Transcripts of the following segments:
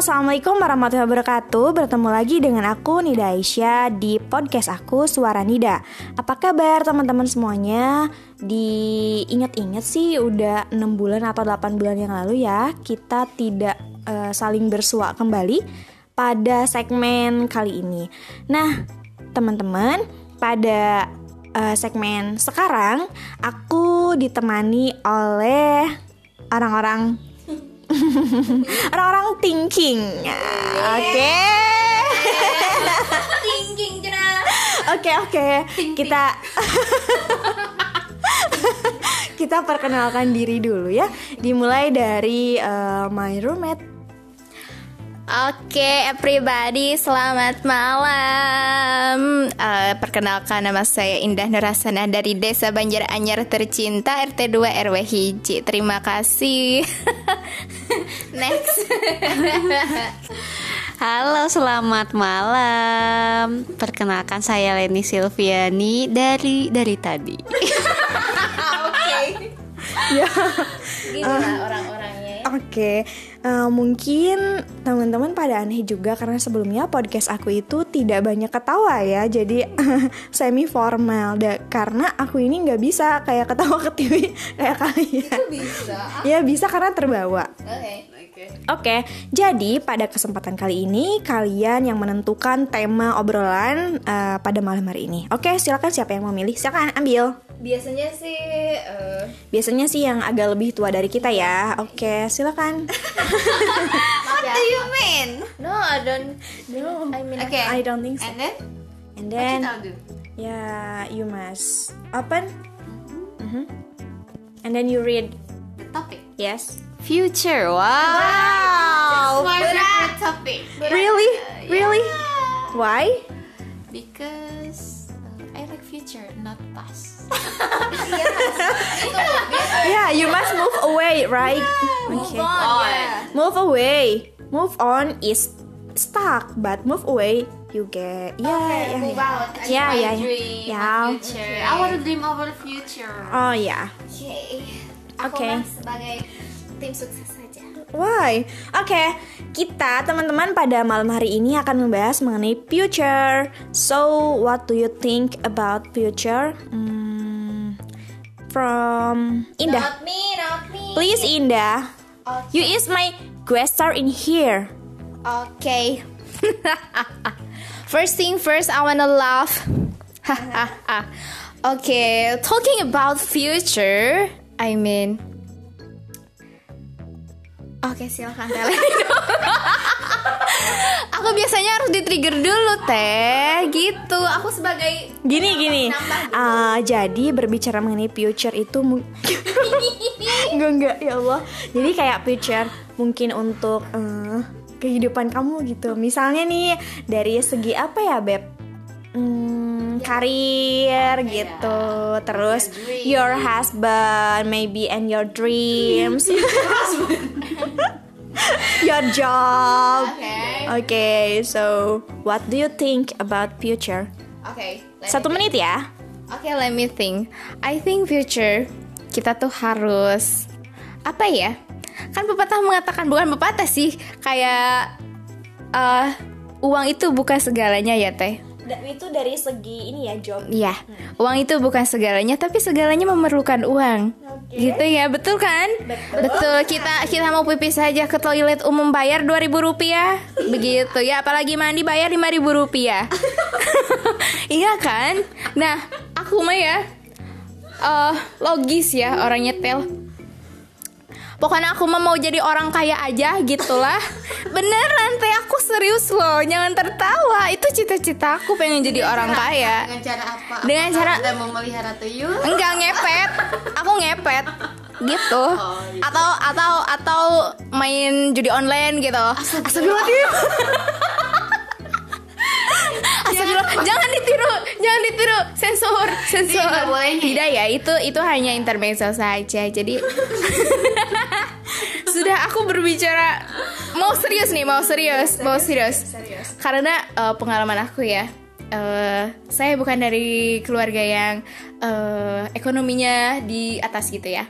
assalamualaikum warahmatullahi wabarakatuh. Bertemu lagi dengan aku Nida Aisyah di podcast aku Suara Nida. Apa kabar teman-teman semuanya? Diingat-ingat sih udah 6 bulan atau 8 bulan yang lalu ya kita tidak uh, saling bersua kembali pada segmen kali ini. Nah, teman-teman, pada uh, segmen sekarang aku ditemani oleh orang-orang orang-orang thinking. Oke. Thinking Oke oke. Kita kita perkenalkan diri dulu ya. Dimulai dari uh, my roommate Oke, okay, everybody, selamat malam. Uh, perkenalkan nama saya Indah Nurasana dari Desa Banjar Anyar tercinta RT 2 RW Hiji. Terima kasih. Next. Halo, selamat malam. Perkenalkan saya Leni Silviani dari dari tadi. Oke. Ya. Gimana orang-orangnya? Oke. Okay uh, mungkin teman-teman pada aneh juga karena sebelumnya podcast aku itu tidak banyak ketawa ya. Jadi semi formal da, karena aku ini nggak bisa kayak ketawa ke TV kayak kalian. Itu bisa. Ya bisa karena terbawa. Oke. okay. Oke, okay, jadi pada kesempatan kali ini kalian yang menentukan tema obrolan uh, pada malam hari ini. Oke, okay, silakan siapa yang mau milih? Silakan ambil. Biasanya sih uh... Biasanya sih yang agak lebih tua dari kita ya. Oke, okay, silakan. What do you mean? No, I don't. No, I mean, okay. I don't think so. And then, and then, what do? Yeah, you must open. Mm -hmm. And then you read the topic. Yes. Future. Wow. favorite topic. Really? Really? Why? Because uh, I like future, not past. yeah, you must move away, right? Yeah, move okay. on. Yeah. Move away. Move on is stuck, but move away you get yeah okay, yeah move yeah. out. yeah yeah dream, yeah future. Okay. I want to dream of the future. Oh yeah. Okay. Okay. sebagai tim sukses saja. Why? Oke, okay, kita teman-teman pada malam hari ini akan membahas mengenai future. So, what do you think about future? Hmm, from Indah. Not me, not me. Please Indah. Okay. You is my guest star in here. Okay. first thing first, I wanna laugh. okay, talking about future, I mean Oke silahkan Aku biasanya harus di trigger dulu teh. Gitu. Aku sebagai Gini gini. uh, Jadi berbicara mengenai future itu Enggak enggak. Ya Allah. Jadi kayak future Mungkin untuk uh, Kehidupan kamu gitu. Misalnya nih Dari segi apa ya Beb? Hmm, Karir gitu. Terus Your husband Maybe and your dreams your job. Okay. Okay, so what do you think about future? Okay. Satu menit ya. Okay, let me think. I think future kita tuh harus apa ya? Kan pepatah mengatakan bukan pepatah sih, kayak uh, uang itu bukan segalanya ya teh itu dari segi ini ya job. Iya. Hmm. Uang itu bukan segalanya, tapi segalanya memerlukan uang. Okay. Gitu ya, betul kan? Betul. Betul. Kita kita mau pipis saja ke toilet umum bayar dua ribu rupiah. Begitu ya, apalagi mandi bayar lima ribu rupiah. iya kan? Nah, aku mah ya uh, logis ya orangnya tel pokoknya aku mau jadi orang kaya aja gitulah. Beneran teh aku serius loh. Jangan tertawa. Itu cita-cita aku pengen jadi dengan orang kaya. Dengan cara apa? Dengan cara Anda memelihara tuyul? Enggak ngepet. Aku ngepet. Gitu. Oh, gitu. atau atau atau main judi online gitu. Astagfirullahaladzim. Astagfirullah, jangan. Ditiru, jangan ditiru, sensor, sensor. Tidak boleh. Tidak ya, itu itu hanya intermezzo saja. Jadi sudah aku berbicara mau serius nih, mau serius, mau serius. Karena uh, pengalaman aku ya, uh, saya bukan dari keluarga yang uh, ekonominya di atas gitu ya.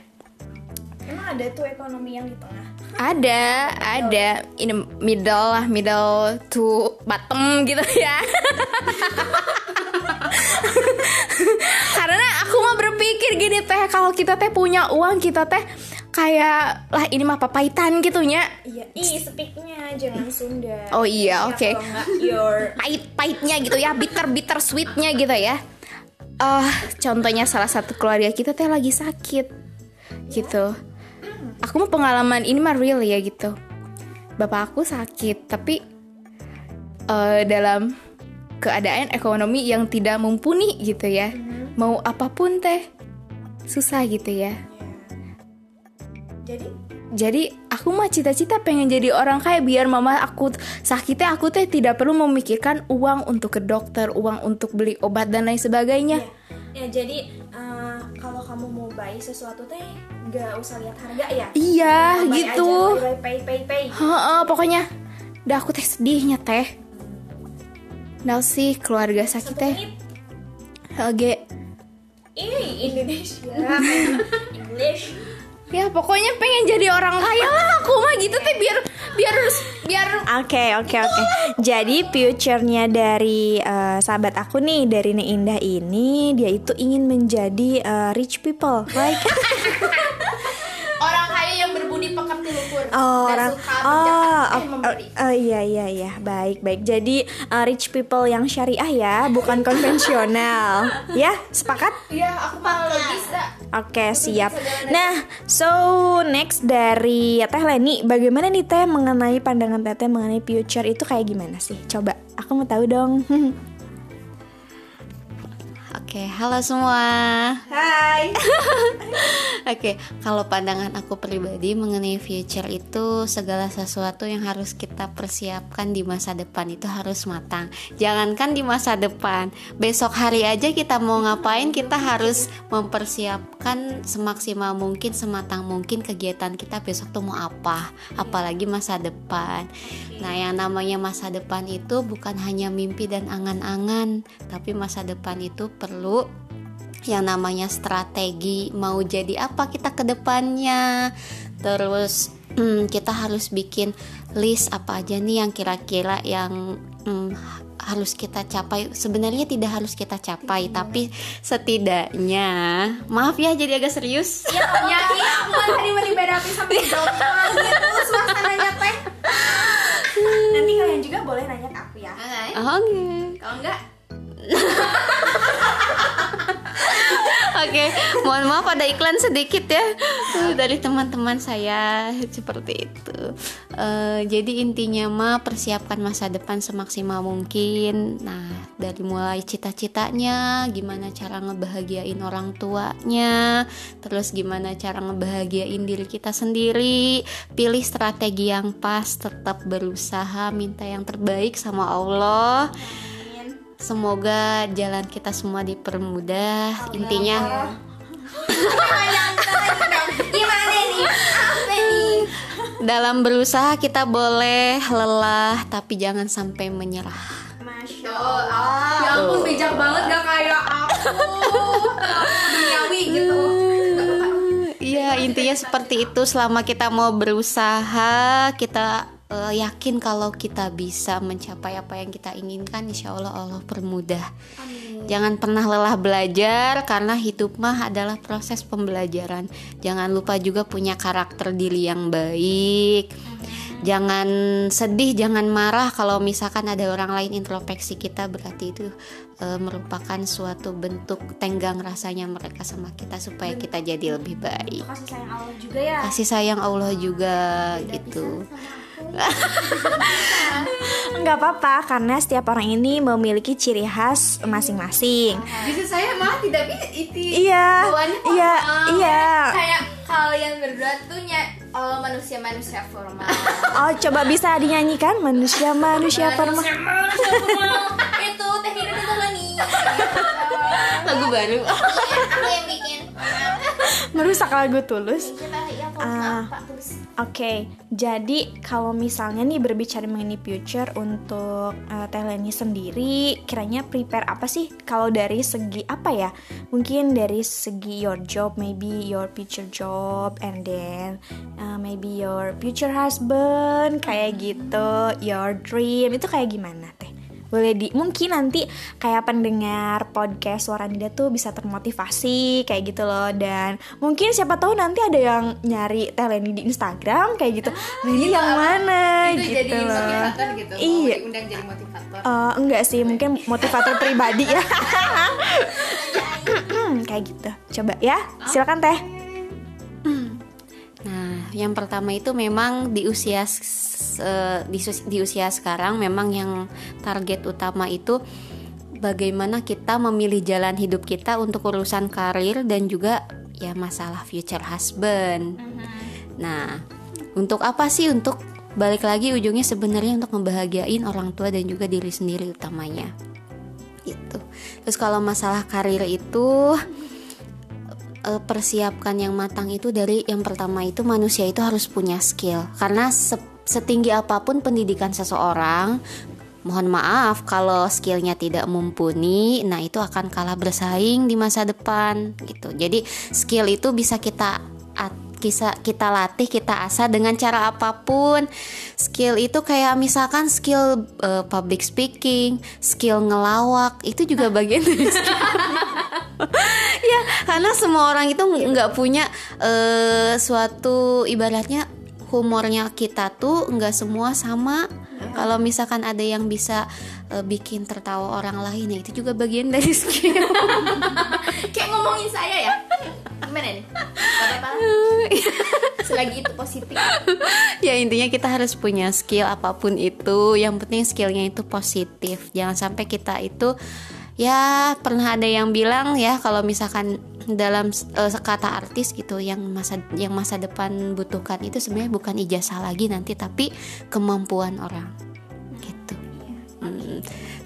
Emang ada tuh ekonomi yang di tengah? Ada, ada in the middle lah, middle to bottom gitu ya. Karena aku mah berpikir gini teh, kalau kita teh punya uang kita teh kayak lah ini mah papaitan gitunya. Iya, ih speaknya jangan Sunda. Oh iya, Ya, oke. Nggak your Pahit-pahitnya gitu ya, bitter-bitter sweetnya gitu ya. Eh, contohnya salah satu keluarga kita teh lagi sakit, gitu. Aku mau pengalaman ini mah real ya gitu. Bapak aku sakit, tapi eh, dalam keadaan ekonomi yang tidak mumpuni gitu ya. Mau apa pun teh susah gitu ya. jadi Jadi aku mah cita-cita pengen jadi orang kaya biar mama aku sakitnya aku teh tidak perlu memikirkan uang untuk ke dokter, uang untuk beli obat dan lain sebagainya. ya jadi eh, kalau kamu mau buy sesuatu teh nggak usah lihat harga ya. Iya Buy gitu. Aja, buy, buy, pay pay pay. Heeh, pokoknya dah aku teh sedihnya teh. Nah sih keluarga sakit teh. Oke. Ih, Indonesia. English. Ya pokoknya pengen jadi orang kaya lah aku mah gitu teh biar biar biar Oke oke oke. Jadi future-nya dari eh, sahabat aku nih dari Nek Indah ini dia itu ingin menjadi eh, rich people, like pekerti luhur oh, dan orang suka oh, eh, oh, memberi. oh, iya iya iya baik baik. Jadi eh, rich people yang syariah ya, bukan konvensional. ya sepakat? Iya, aku mau logis. Oke siap. Nah, so next dari Teh Leni, bagaimana nih Teh mengenai pandangan Teteh mengenai future itu kayak gimana sih? Coba, aku mau tahu dong. Oke, halo semua. Hai. Oke, kalau pandangan aku pribadi mengenai future itu segala sesuatu yang harus kita persiapkan di masa depan itu harus matang. Jangankan di masa depan, besok hari aja kita mau ngapain kita harus mempersiapkan semaksimal mungkin, sematang mungkin kegiatan kita besok tuh mau apa, apalagi masa depan. Nah, yang namanya masa depan itu bukan hanya mimpi dan angan-angan, tapi masa depan itu perlu yang namanya strategi mau jadi apa kita ke depannya. Terus hmm, kita harus bikin list apa aja nih yang kira-kira yang hmm, harus kita capai. Sebenarnya tidak harus kita capai tapi setidaknya maaf ya jadi agak serius. Ya, ya, iya, kan tadi meni beda api dokter gitu suasananya teh. Nanti kalian juga boleh nanya ke aku ya. oke. Kalau enggak, Oke, mohon maaf ada iklan sedikit ya uh, dari teman-teman saya seperti itu. Eh, jadi intinya mah persiapkan masa depan semaksimal mungkin. Nah, dari mulai cita-citanya, gimana cara ngebahagiain orang tuanya, terus gimana cara ngebahagiain diri kita sendiri. Pilih strategi yang pas, tetap berusaha, minta yang terbaik sama Allah. Semoga jalan kita semua dipermudah. Intinya gimana nih? Apa nih? dalam berusaha kita boleh lelah tapi jangan sampai menyerah. Masya Oh, ya ampun bijak banget gak kayak aku. Duniawi gitu. Iya, intinya seperti itu selama kita mau berusaha, kita eh, yakin kalau kita bisa mencapai apa yang kita inginkan, insya Allah Allah permudah. Jangan pernah lelah belajar karena hidup mah adalah proses pembelajaran. Jangan lupa juga punya karakter diri yang baik. Jangan sedih, jangan marah kalau misalkan ada orang lain introspeksi kita berarti itu eh, merupakan suatu bentuk tenggang rasanya mereka sama kita supaya kita jadi lebih baik. Kasih sayang Allah juga ya. Kasih sayang Allah juga gitu. Enggak apa-apa karena setiap orang ini memiliki ciri khas masing-masing. Bisa saya mah tidak bisa itu. Iya, iya, formal. iya. Kayak kalian berdua tuh nya oh, manusia-manusia formal. Oh, coba bisa dinyanyikan manusia-manusia formal. Manusia formal. Itu teh hidup itu nih. Lagu baru. Aku yang bikin. merusak lagu tulus. Tulus. Oke, jadi kalau misalnya nih berbicara mengenai future untuk uh, sendiri, kiranya prepare apa sih? Kalau dari segi apa ya? Mungkin dari segi your job, maybe your future job, and then uh, maybe your future husband, kayak gitu, your dream itu kayak gimana Teh? Boleh di mungkin nanti kayak pendengar podcast suara Nida tuh bisa termotivasi kayak gitu loh. Dan mungkin siapa tahu nanti ada yang nyari Teleni di Instagram kayak gitu. Leni yang mana? Itu gitu jadi loh. motivator gitu. iya. diundang jadi motivator. Eh, enggak sih mungkin motivator pribadi ya. Kayak gitu. Coba ya silakan teh. Nah, yang pertama itu memang di usia eh, di, di usia sekarang memang yang target utama itu bagaimana kita memilih jalan hidup kita untuk urusan karir dan juga ya masalah future husband. Nah, untuk apa sih untuk balik lagi ujungnya sebenarnya untuk membahagiain orang tua dan juga diri sendiri utamanya. Gitu. Terus kalau masalah karir itu eh, persiapkan yang matang itu dari yang pertama itu manusia itu harus punya skill. Karena se- setinggi apa pun pendidikan seseorang mohon maaf kalau skillnya tidak mumpuni nah itu akan kalah bersaing di masa depan gitu. Jadi skill itu bisa kita bisa kita latih kita asah dengan cara apa pun. Skill itu kayak misalkan skill eh, public speaking skill ngelawak itu juga bagian dari skill. Ya karena semua orang itu nggak punya eh, suatu ibaratnya humornya kita tuh nggak semua sama. Kalau misalkan ada yang bisa eh, bikin tertawa orang lain ya itu juga bagian dari skill. Kayak ngomongin saya ya. Gimana nih? Apa-apa? Selagi itu positif. ya intinya kita harus punya skill apa pun itu yang penting skillnya itu positif jangan sampai kita itu ya pernah ada yang bilang ya kalau misalkan dalam eh, kata artis gitu yang masa yang masa depan butuhkan itu sebenarnya bukan ijazah lagi nanti tapi kemampuan orang gitu Hmm.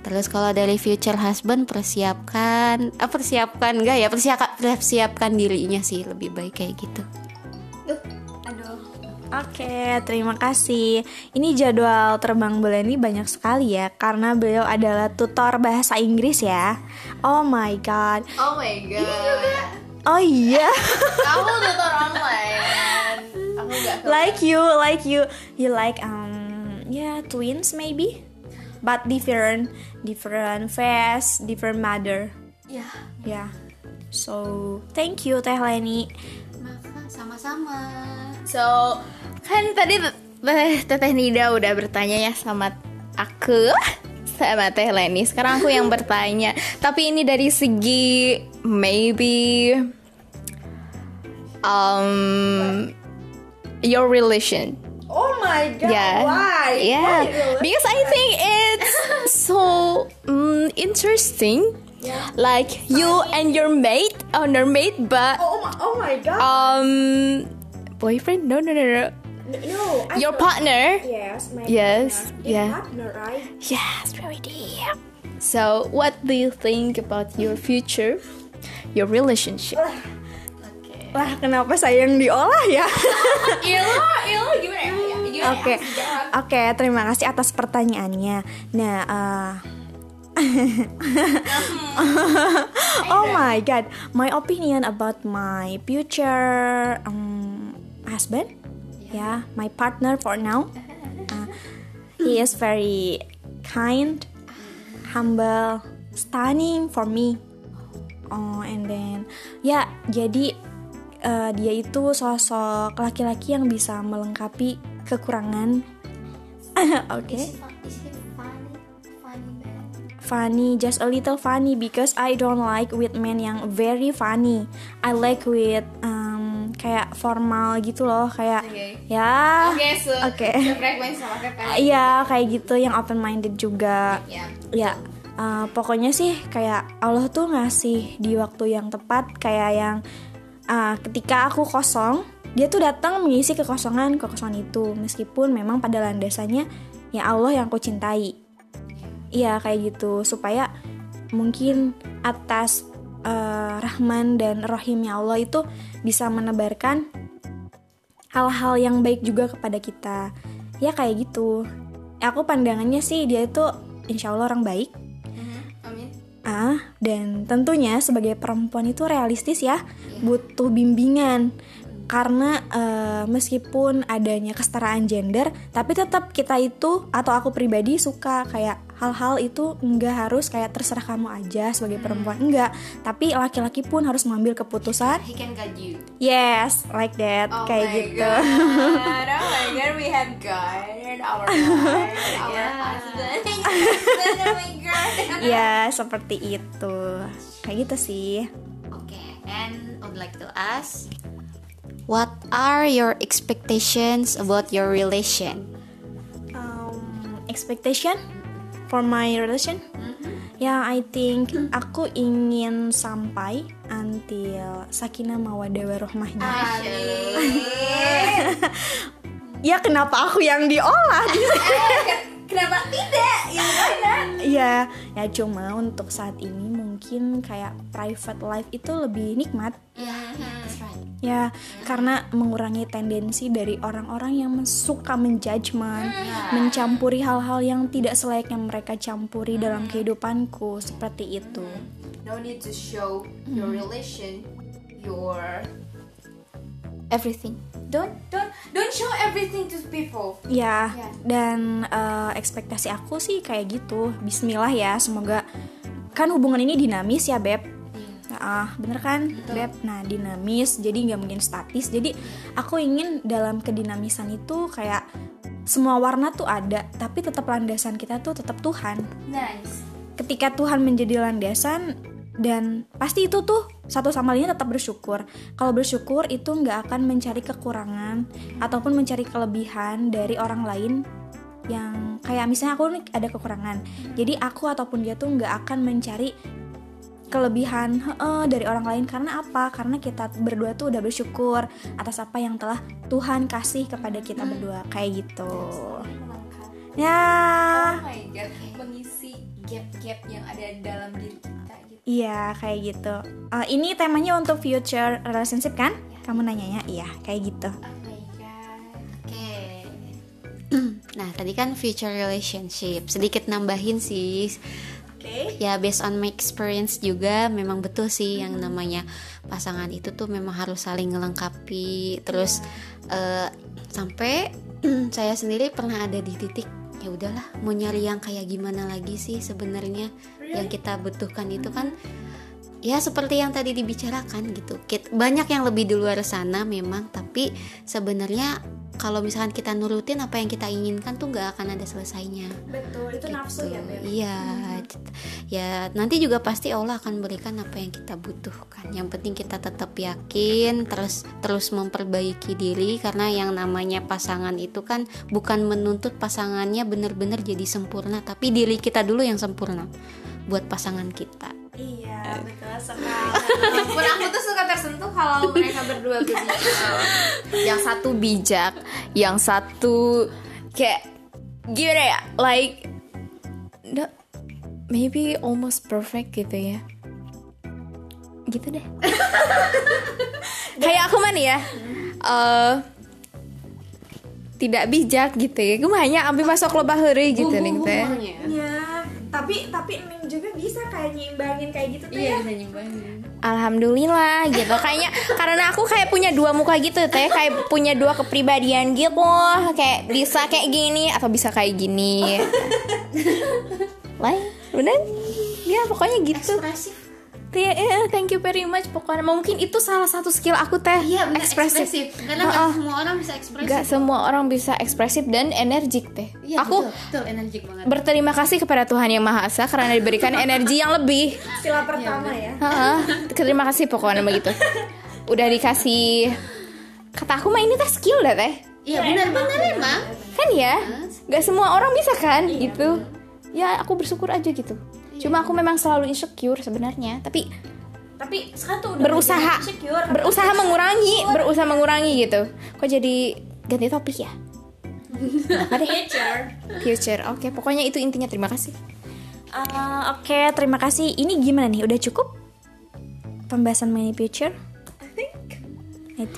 Terus kalau dari future husband persiapkan, ah, persiapkan enggak ya persiapkan persiapkan dirinya sih lebih baik kayak gitu. Aduh. Oke, terima kasih. Ini jadwal terbang bulan ini banyak sekali ya, karena beliau adalah tutor bahasa Inggris ya. Oh my god. Oh my god. Oh iya. Kamu tutor online. Aku enggak. like you, like you, you like um yeah twins maybe, but different, different face, different mother. Ya. Yeah. So thank you Teh Leni. Sama-sama. So, kan tadi Teh Teteh Nida udah bertanya ya sama aku sama Teh Leni. Sekarang aku yang bertanya. Tapi ini dari segi maybe um your relation. Oh my god. yeah. Yeah. Because I think it's so mm, interesting. Like you and your mate, or your mate, but Oh my, oh my god. um boyfriend no no no no no. I your partner Yes. My Yes, partner. yeah. Partner, right? yes very deep so what do you think about your future your relationship Lah kenapa saya yang diolah ya? iya iya gimana ya Oke, oke, terima kasih atas pertanyaannya. Nah, eh, oh my god, my opinion about my future um, husband, yeah, my partner for now, uh, he is very kind, humble, stunning for me. Oh, and then ya jadi eh, dia itu sosok laki-laki yang bisa melengkapi kekurangan. Oke. Funny, just a little funny because I don't like with men yang very funny. I like with um, kayak formal gitu loh, kayak Oke. ya. oke so sama frekuensi Iya, kayak gitu yang open minded juga. ya Ya, eh, pokoknya sih kayak Allah tuh ngasih di waktu yang tepat kayak yang eh, ketika aku kosong, dia tuh datang mengisi kekosongan kekosongan itu. Meskipun memang pada landasannya ya Allah yang aku cintai. Iya kayak gitu. Supaya mungkin atas eh, Rahman dan Rohimnya Allah itu bisa menebarkan hal-hal yang baik juga kepada kita. Ya kayak gitu. Aku pandangannya sih dia itu insya Allah orang baik. Amin. ah dan tentunya sebagai perempuan itu realistis ya. Butuh bimbingan karena eh, meskipun adanya kesetaraan gender tapi tetap kita itu atau aku pribadi suka kayak hal-hal itu enggak harus kayak terserah kamu aja sebagai perempuan enggak tapi laki-laki pun harus mengambil keputusan He can guide you. yes like that Oh kayak my gitu God. Oh my god, we have God, our God, our Yeah. husband. oh my god. ya seperti itu kayak gitu sih Okay, and would like to ask, what are your expectations about your relation? um, expectation for my relation ya I think aku ingin sampai until sakinah mawadah warohmahnya Amin. ya kenapa aku yang diolah Kenapa tidak? Ya ya ya cuma untuk saat ini mungkin kayak private life itu lebih nikmat Yeah, that's right. ya karena mengurangi tendensi dari orang-orang yang suka menjudgment mencampuri hal-hal yang tidak selayaknya mereka campuri dalam kehidupanku seperti itu No need to show your relation, your everything. Don't don't don't show everything to people. ya Ya. dan eh, ekspektasi aku sih kayak gitu Bismillah ya semoga kan hubungan ini dinamis ya beb Ah, bener kan, Beb? Nah, dinamis, jadi nggak mungkin statis. Jadi, aku ingin dalam kedinamisan itu kayak semua warna tuh ada, tapi tetap landasan kita tuh tetap Tuhan. Nice. ketika Tuhan menjadi landasan dan pasti itu tuh satu sama lainnya tetap bersyukur. Kalau bersyukur itu nggak akan mencari kekurangan ataupun mencari kelebihan dari orang lain yang kayak misalnya aku nih ada kekurangan. Jadi aku ataupun dia tuh nggak akan mencari kelebihan "Heeh," dari orang lain karena apa? Karena kita berdua tuh udah bersyukur atas apa yang telah Tuhan kasih kepada kita berdua kayak gitu. Ya. Oh my god, mengisi gap-gap yang ada dalam diri kita gitu. Iya, kayak gitu. Eh, ini temanya untuk future relationship kan? Kamu nanyanya, iya, kayak gitu. Nah, tadi kan future relationship. Sedikit nambahin sih. Oke. Ya based on my experience juga memang betul sih yang namanya pasangan itu tuh memang harus saling melengkapi. Terus eh, sampai saya sendiri pernah ada di titik ya udahlah mau nyari yang kayak gimana lagi sih sebenarnya yang kita butuhkan itu kan ya seperti yang tadi dibicarakan gitu banyak yang lebih di luar sana memang tapi sebenarnya kalau misalkan kita nurutin apa yang kita inginkan tuh nggak akan ada selesainya Betul, itu nafsu ya, Beb. Iya, c- ya nanti juga pasti Allah akan berikan apa yang kita butuhkan. Yang penting kita tetap yakin, terus terus memperbaiki diri karena yang namanya pasangan itu kan bukan menuntut pasangannya benar-benar jadi sempurna, tapi diri kita dulu yang sempurna buat pasangan kita. Iya, betul sekali. Walaupun aku tuh suka tersentuh kalau mereka berdua berbicara. yang satu bijak, yang satu kayak gimana ya? Like no, maybe almost perfect gitu ya. Gitu deh. kayak aku mana ya? Eh tidak bijak gitu ya. Gue hanya ambil masuk lobah heureuy gitu nih teh. ya, tapi tapi Neng juga kayak nyimbangin kayak gitu tuh ya. Alhamdulillah gitu. Kayaknya karena aku kayak punya dua muka gitu teh. Kayak punya dua kepribadian gitu. Kayak bisa kayak gini atau bisa kayak gini. Lain bener? Ya pokoknya gitu. Ekspresif. Iya, iya, thank you very much pokoknya mungkin itu salah satu skill aku teh Iya, benar ekspresif ekspresif. Karena nggak Heeh. semua orang bisa ekspresif. Gak semua orang bisa ekspresif dan energik teh Iya, aku betul, betul energik banget. berterima kasih kepada Tuhan yang Maha Esa karena diberikan energi yang lebih Sila pertama ya. Heeh, terima kasih pokoknya begitu. Udah dikasih kata aku mah ini teh skill dah teh. Iya, benar-benar emang. Kan ya? Gak semua orang bisa kan gitu. Ya aku bersyukur aja gitu. Cuma aku memang selalu insecure sebenarnya, tapi Tapi sekarang tuh udah berusaha insecure. berusaha mengurangi, berusaha mengurangi gitu. Kok jadi ganti topik ya? Apa deh? Future. Future. Oke, pokoknya itu intinya terima kasih. Eh, Oke, terima kasih. Ini gimana nih? Udah cukup? pembahasan mengenai future? I think.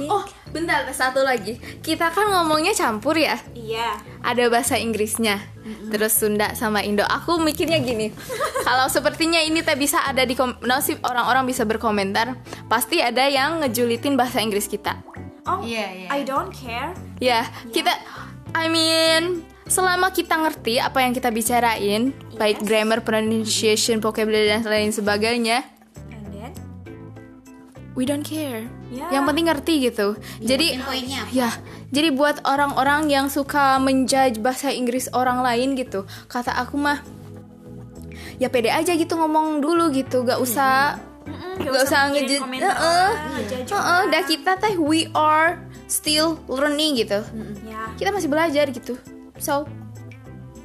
Oh, bentar, satu lagi. Kita kan ngomongnya campur ya. iya. Ada bahasa Inggrisnya, terus Sunda sama Indo. Aku mikirnya gini, kalau sepertinya ini tak bisa ada di kom- nasib orang-orang bisa berkomentar, pasti ada yang ngejulitin bahasa Inggris kita. Oh, Iya, iya. I don't care. Ya, kita, I mean, selama kita ngerti apa yang kita bicarain, baik grammar, pronunciation, vocabulary dan lain sebagainya, we don't care. Ya. Yang penting ngerti gitu. Jadi poinnya ya, jadi buat orang-orang yang suka menjudge bahasa Inggris orang lain gitu, kata aku mah ya pede aja gitu ngomong dulu gitu, gak usah gak usah mikirin ngejudge. Heeh. ngejudge Heeh, dah kita teh we are still learning gitu. Ya, Kita masih belajar gitu. So,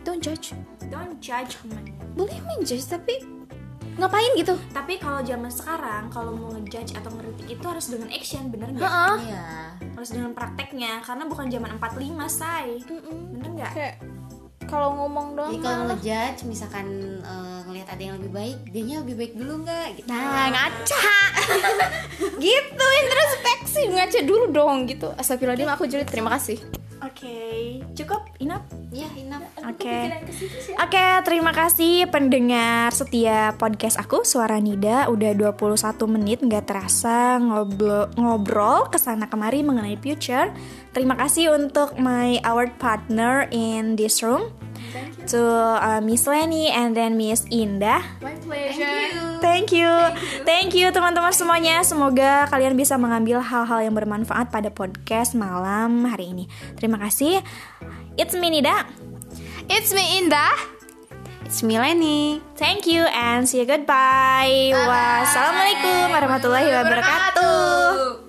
don't judge. don't judge. Boleh menjudge tapi ngapain gitu? Tapi kalau zaman sekarang, kalau mau ngejudge atau ngeritik itu harus dengan action, bener nggak? Heeh. Iya. Harus dengan prakteknya, karena bukan zaman 45, say. Bener nggak? Kayak kalau ngomong doang Jadi kalau ngejudge misalkan eh, ngelihat ada yang lebih baik, dianya lebih baik dulu nggak? Gitu. Nah, ngaca. gitu, introspeksi ngaca dulu dong gitu. Astagfirullahaladzim aku julid. Terima kasih. Oke, cukup, enough. Ya, enough. Oke. Oke, terima kasih pendengar setia podcast aku Suara Nida udah 21 menit nggak terasa ngobrol ngobrol ke sana kemari mengenai future. Terima kasih untuk my award partner in this room. To uh, Miss Lenny and then Miss Indah. My pleasure. Thank you. Thank you teman-teman semuanya. Semoga kalian bisa mengambil hal-hal yang bermanfaat pada podcast malam hari ini. Terima kasih. It's me Nida. It's me Indah. It's Mileni. Thank you and see you goodbye. Wassalamualaikum warahmatullahi wabarakatuh.